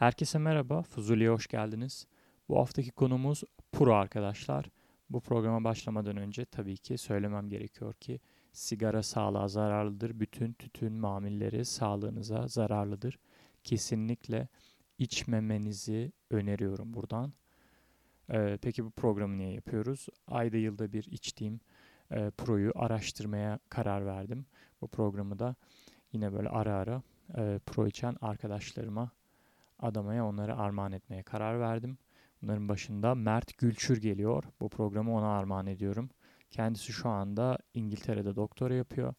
Herkese merhaba, Fuzuli'ye hoş geldiniz. Bu haftaki konumuz Pro arkadaşlar. Bu programa başlamadan önce tabii ki söylemem gerekiyor ki sigara sağlığa zararlıdır. Bütün tütün mamilleri sağlığınıza zararlıdır. Kesinlikle içmemenizi öneriyorum buradan. Ee, peki bu programı niye yapıyoruz? Ayda yılda bir içtiğim e, Pro'yu araştırmaya karar verdim. Bu programı da yine böyle ara ara e, Pro içen arkadaşlarıma adamaya onları armağan etmeye karar verdim. Bunların başında Mert Gülçür geliyor. Bu programı ona armağan ediyorum. Kendisi şu anda İngiltere'de doktora yapıyor.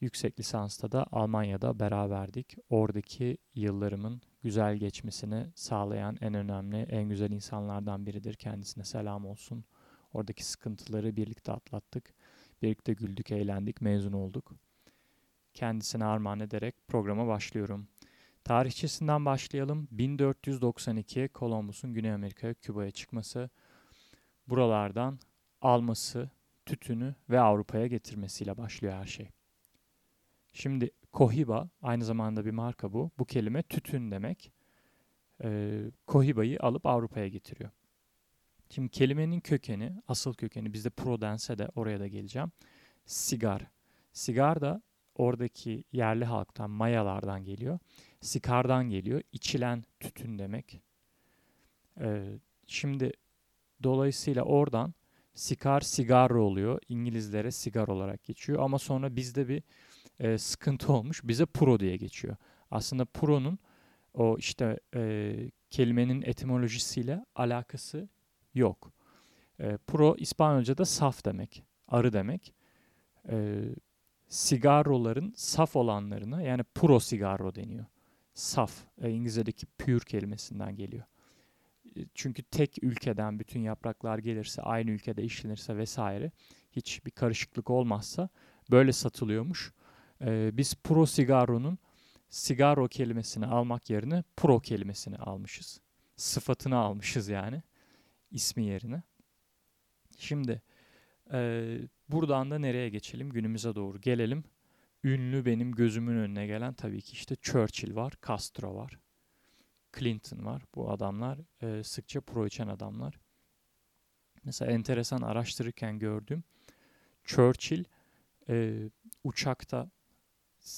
Yüksek lisansta da Almanya'da beraberdik. Oradaki yıllarımın güzel geçmesini sağlayan en önemli, en güzel insanlardan biridir. Kendisine selam olsun. Oradaki sıkıntıları birlikte atlattık. Birlikte güldük, eğlendik, mezun olduk. Kendisine armağan ederek programa başlıyorum. Tarihçesinden başlayalım. 1492 Columbus'un Güney Amerika'ya, Küba'ya çıkması, buralardan alması, tütünü ve Avrupa'ya getirmesiyle başlıyor her şey. Şimdi Cohiba aynı zamanda bir marka bu. Bu kelime tütün demek. Ee, Cohiba'yı alıp Avrupa'ya getiriyor. Şimdi kelimenin kökeni, asıl kökeni bizde Provence de oraya da geleceğim. Sigar. Sigar da oradaki yerli halktan, Mayalardan geliyor. Sikardan geliyor. İçilen tütün demek. Ee, şimdi dolayısıyla oradan sikar sigarro oluyor. İngilizlere sigar olarak geçiyor. Ama sonra bizde bir e, sıkıntı olmuş. Bize pro diye geçiyor. Aslında pro'nun o işte e, kelimenin etimolojisiyle alakası yok. E, pro İspanyolca'da saf demek. Arı demek. E, sigarroların saf olanlarına yani pro sigarro deniyor. Saf, e, İngilizce'deki pure kelimesinden geliyor. E, çünkü tek ülkeden bütün yapraklar gelirse, aynı ülkede işlenirse vesaire hiç bir karışıklık olmazsa böyle satılıyormuş. E, biz pro sigarronun sigaro kelimesini almak yerine pro kelimesini almışız. Sıfatını almışız yani ismi yerine. Şimdi e, buradan da nereye geçelim? Günümüze doğru gelelim. Ünlü benim gözümün önüne gelen tabii ki işte Churchill var, Castro var, Clinton var. Bu adamlar e, sıkça pro içen adamlar. Mesela enteresan araştırırken gördüm. Churchill e, uçakta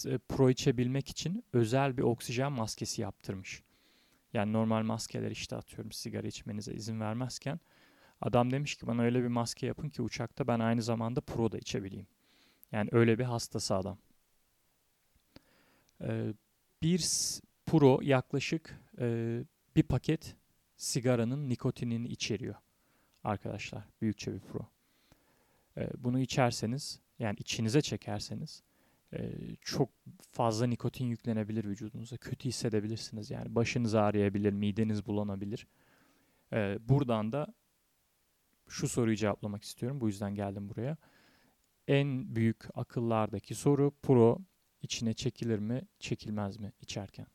e, pro içebilmek için özel bir oksijen maskesi yaptırmış. Yani normal maskeler işte atıyorum sigara içmenize izin vermezken adam demiş ki bana öyle bir maske yapın ki uçakta ben aynı zamanda pro da içebileyim. Yani öyle bir hastası adam. Ee, bir pro yaklaşık e, bir paket sigaranın nikotinini içeriyor arkadaşlar. Büyükçe bir pro. Ee, bunu içerseniz yani içinize çekerseniz e, çok fazla nikotin yüklenebilir vücudunuza. Kötü hissedebilirsiniz yani. Başınız ağrıyabilir, mideniz bulanabilir. E, buradan da şu soruyu cevaplamak istiyorum. Bu yüzden geldim buraya. En büyük akıllardaki soru pro içine çekilir mi, çekilmez mi içerken?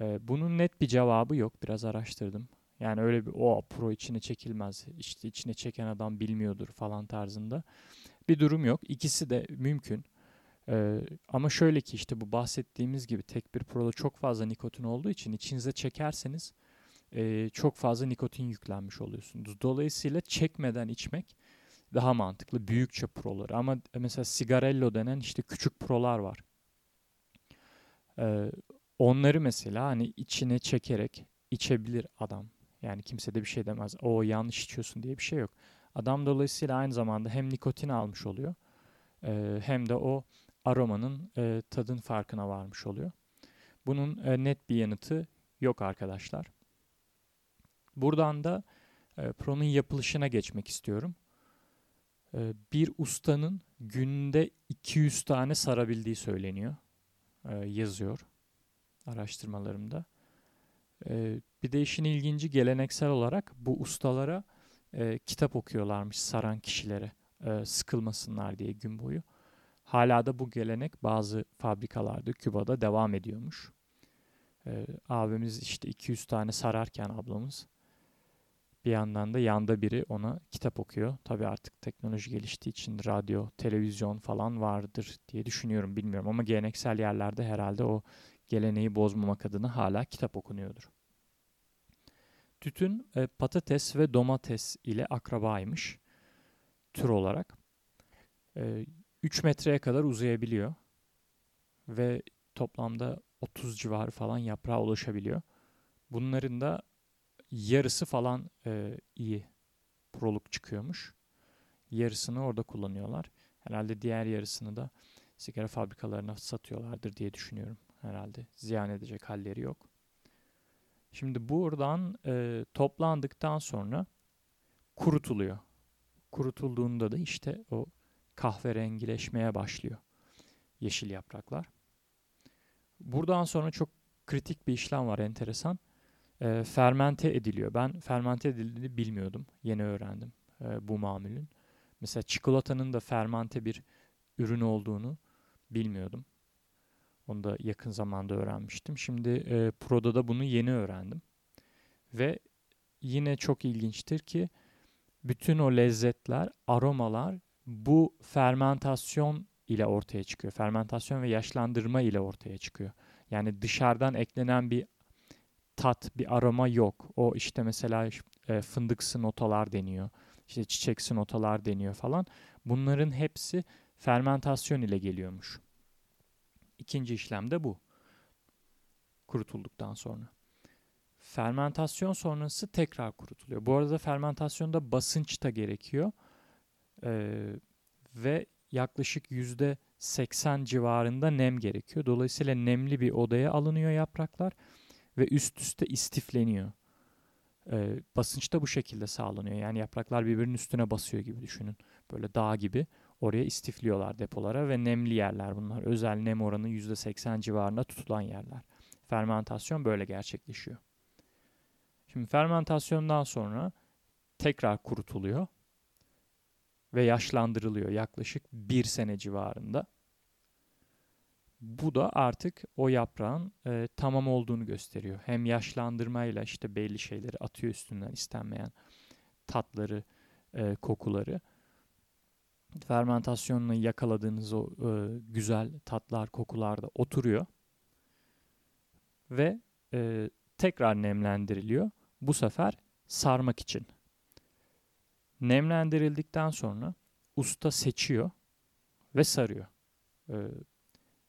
E, bunun net bir cevabı yok. Biraz araştırdım. Yani öyle bir o pro içine çekilmez. İşte içine çeken adam bilmiyordur falan tarzında. Bir durum yok. İkisi de mümkün. Ee, ama şöyle ki işte bu bahsettiğimiz gibi tek bir proda çok fazla nikotin olduğu için içinize çekerseniz e, çok fazla nikotin yüklenmiş oluyorsunuz. Dolayısıyla çekmeden içmek daha mantıklı büyükçe prolar. Ama mesela sigarello denen işte küçük prolar var. Ee, onları mesela hani içine çekerek içebilir adam. Yani kimse de bir şey demez. O yanlış içiyorsun diye bir şey yok. Adam dolayısıyla aynı zamanda hem nikotin almış oluyor e, hem de o aromanın e, tadın farkına varmış oluyor. Bunun e, net bir yanıtı yok arkadaşlar. Buradan da e, Pro'nun yapılışına geçmek istiyorum. E, bir ustanın günde 200 tane sarabildiği söyleniyor. E, yazıyor araştırmalarımda. E, bir de işin ilginci geleneksel olarak bu ustalara e, kitap okuyorlarmış saran kişilere e, sıkılmasınlar diye gün boyu. Hala da bu gelenek bazı fabrikalarda Küba'da devam ediyormuş. Ee, abimiz işte 200 tane sararken ablamız bir yandan da yanda biri ona kitap okuyor. Tabi artık teknoloji geliştiği için radyo, televizyon falan vardır diye düşünüyorum bilmiyorum ama geleneksel yerlerde herhalde o geleneği bozmamak adına hala kitap okunuyordur. Tütün e, patates ve domates ile akrabaymış tür olarak. E, 3 metreye kadar uzayabiliyor ve toplamda 30 civarı falan yaprağa ulaşabiliyor. Bunların da yarısı falan e, iyi proluk çıkıyormuş. Yarısını orada kullanıyorlar. Herhalde diğer yarısını da sigara fabrikalarına satıyorlardır diye düşünüyorum herhalde. Ziyan edecek halleri yok. Şimdi buradan e, toplandıktan sonra kurutuluyor. Kurutulduğunda da işte o kahverengileşmeye başlıyor yeşil yapraklar. Buradan sonra çok kritik bir işlem var enteresan. E, fermente ediliyor. Ben fermente edildiğini bilmiyordum. Yeni öğrendim e, bu mamulün. Mesela çikolatanın da fermente bir ürün olduğunu bilmiyordum. Onu da yakın zamanda öğrenmiştim. Şimdi e, Pro'da da bunu yeni öğrendim. Ve yine çok ilginçtir ki bütün o lezzetler, aromalar bu fermentasyon ile ortaya çıkıyor. Fermentasyon ve yaşlandırma ile ortaya çıkıyor. Yani dışarıdan eklenen bir tat, bir aroma yok. O işte mesela e, fındıksı notalar deniyor. İşte çiçeksi notalar deniyor falan. Bunların hepsi fermentasyon ile geliyormuş. İkinci işlem de bu. Kurutulduktan sonra. Fermentasyon sonrası tekrar kurutuluyor. Bu arada fermentasyonda basınç da gerekiyor. Ee, ve yaklaşık yüzde 80 civarında nem gerekiyor. Dolayısıyla nemli bir odaya alınıyor yapraklar ve üst üste istifleniyor. Ee, basınç da bu şekilde sağlanıyor. Yani yapraklar birbirinin üstüne basıyor gibi düşünün. Böyle dağ gibi oraya istifliyorlar depolara ve nemli yerler bunlar. Özel nem oranı %80 civarında tutulan yerler. Fermentasyon böyle gerçekleşiyor. Şimdi fermentasyondan sonra tekrar kurutuluyor ve yaşlandırılıyor yaklaşık bir sene civarında. Bu da artık o yaprağın e, tamam olduğunu gösteriyor. Hem yaşlandırmayla işte belli şeyleri atıyor üstünden istenmeyen tatları, e, kokuları. Fermentasyonla yakaladığınız o e, güzel tatlar, kokular da oturuyor. Ve e, tekrar nemlendiriliyor. Bu sefer sarmak için. Nemlendirildikten sonra usta seçiyor ve sarıyor. Ee,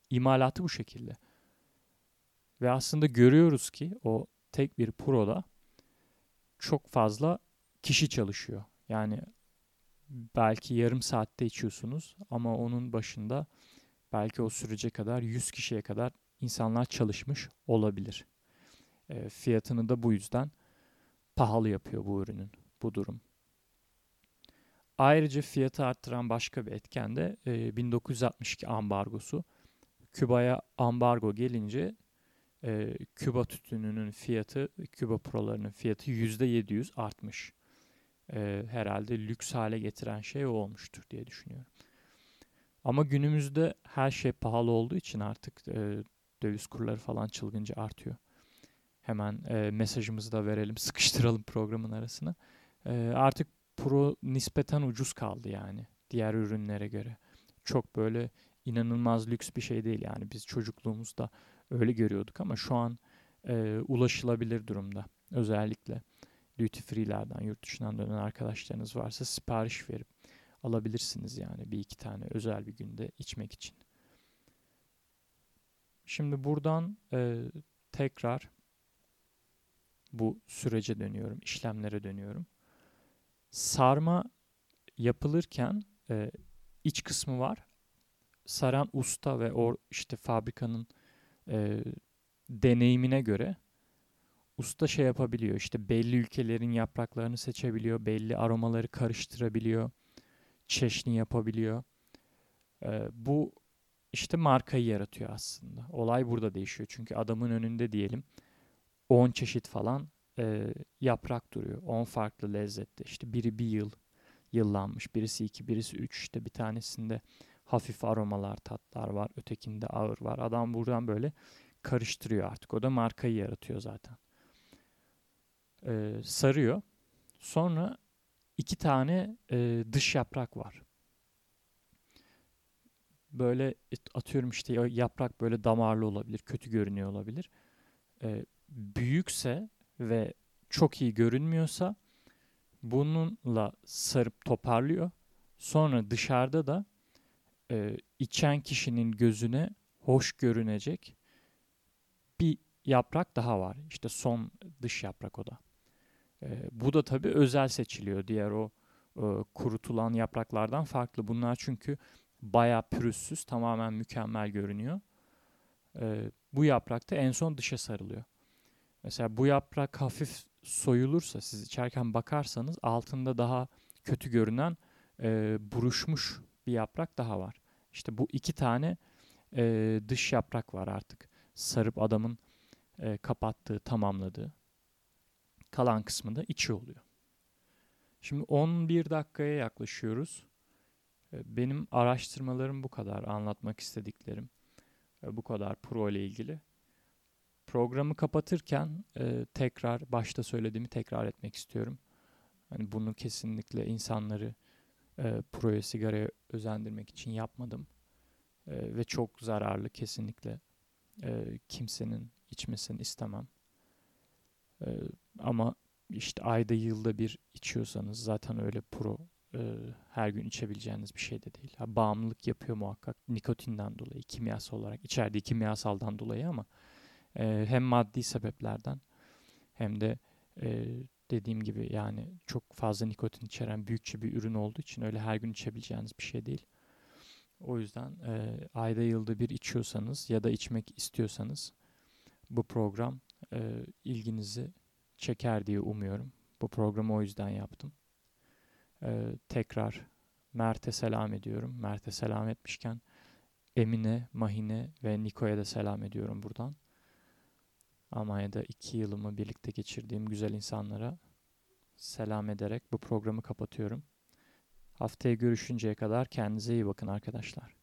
imalatı bu şekilde. Ve aslında görüyoruz ki o tek bir proda çok fazla kişi çalışıyor. Yani belki yarım saatte içiyorsunuz ama onun başında belki o sürece kadar 100 kişiye kadar insanlar çalışmış olabilir. E, fiyatını da bu yüzden pahalı yapıyor bu ürünün bu durum. Ayrıca fiyatı arttıran başka bir etken de e, 1962 ambargosu. Küba'ya ambargo gelince e, Küba tütününün fiyatı, Küba prolarının fiyatı %700 artmış. E, herhalde lüks hale getiren şey o olmuştur diye düşünüyorum. Ama günümüzde her şey pahalı olduğu için artık e, döviz kurları falan çılgınca artıyor. Hemen e, mesajımızı da verelim, sıkıştıralım programın arasına. E, artık Pro nispeten ucuz kaldı yani diğer ürünlere göre. Çok böyle inanılmaz lüks bir şey değil yani biz çocukluğumuzda öyle görüyorduk ama şu an e, ulaşılabilir durumda. Özellikle duty free'lerden, yurt dışından dönen arkadaşlarınız varsa sipariş verip alabilirsiniz yani bir iki tane özel bir günde içmek için. Şimdi buradan e, tekrar bu sürece dönüyorum, işlemlere dönüyorum sarma yapılırken e, iç kısmı var. Saran usta ve o işte fabrikanın e, deneyimine göre usta şey yapabiliyor. İşte belli ülkelerin yapraklarını seçebiliyor, belli aromaları karıştırabiliyor, çeşni yapabiliyor. E, bu işte markayı yaratıyor aslında. Olay burada değişiyor. Çünkü adamın önünde diyelim 10 çeşit falan e, yaprak duruyor. 10 farklı lezzette. İşte biri bir yıl yıllanmış. Birisi iki, birisi üç. İşte bir tanesinde hafif aromalar, tatlar var. Ötekinde ağır var. Adam buradan böyle karıştırıyor artık. O da markayı yaratıyor zaten. Ee, sarıyor. Sonra iki tane e, dış yaprak var. böyle atıyorum işte yaprak böyle damarlı olabilir, kötü görünüyor olabilir. E, büyükse ve çok iyi görünmüyorsa bununla sarıp toparlıyor. Sonra dışarıda da e, içen kişinin gözüne hoş görünecek bir yaprak daha var. İşte son dış yaprak o da. E, bu da tabii özel seçiliyor. Diğer o e, kurutulan yapraklardan farklı. Bunlar çünkü bayağı pürüzsüz, tamamen mükemmel görünüyor. E, bu yaprak da en son dışa sarılıyor. Mesela bu yaprak hafif soyulursa siz içerken bakarsanız altında daha kötü görünen e, buruşmuş bir yaprak daha var. İşte bu iki tane e, dış yaprak var artık. Sarıp adamın e, kapattığı, tamamladığı. Kalan kısmı da içi oluyor. Şimdi 11 dakikaya yaklaşıyoruz. Benim araştırmalarım bu kadar, anlatmak istediklerim. Bu kadar pro ile ilgili. Programı kapatırken e, tekrar başta söylediğimi tekrar etmek istiyorum. Hani bunu kesinlikle insanları e, proya sigaraya özendirmek için yapmadım. E, ve çok zararlı kesinlikle e, kimsenin içmesini istemem. E, ama işte ayda yılda bir içiyorsanız zaten öyle pro e, her gün içebileceğiniz bir şey de değil. Ha, bağımlılık yapıyor muhakkak nikotinden dolayı, kimyasal olarak içerdiği kimyasaldan dolayı ama e, hem maddi sebeplerden hem de e, dediğim gibi yani çok fazla nikotin içeren büyükçe bir ürün olduğu için öyle her gün içebileceğiniz bir şey değil. O yüzden e, ayda yılda bir içiyorsanız ya da içmek istiyorsanız bu program e, ilginizi çeker diye umuyorum. Bu programı o yüzden yaptım. E, tekrar Mert'e selam ediyorum. Mert'e selam etmişken Emine, Mahine ve Niko'ya da selam ediyorum buradan. Almanya'da iki yılımı birlikte geçirdiğim güzel insanlara selam ederek bu programı kapatıyorum. Haftaya görüşünceye kadar kendinize iyi bakın arkadaşlar.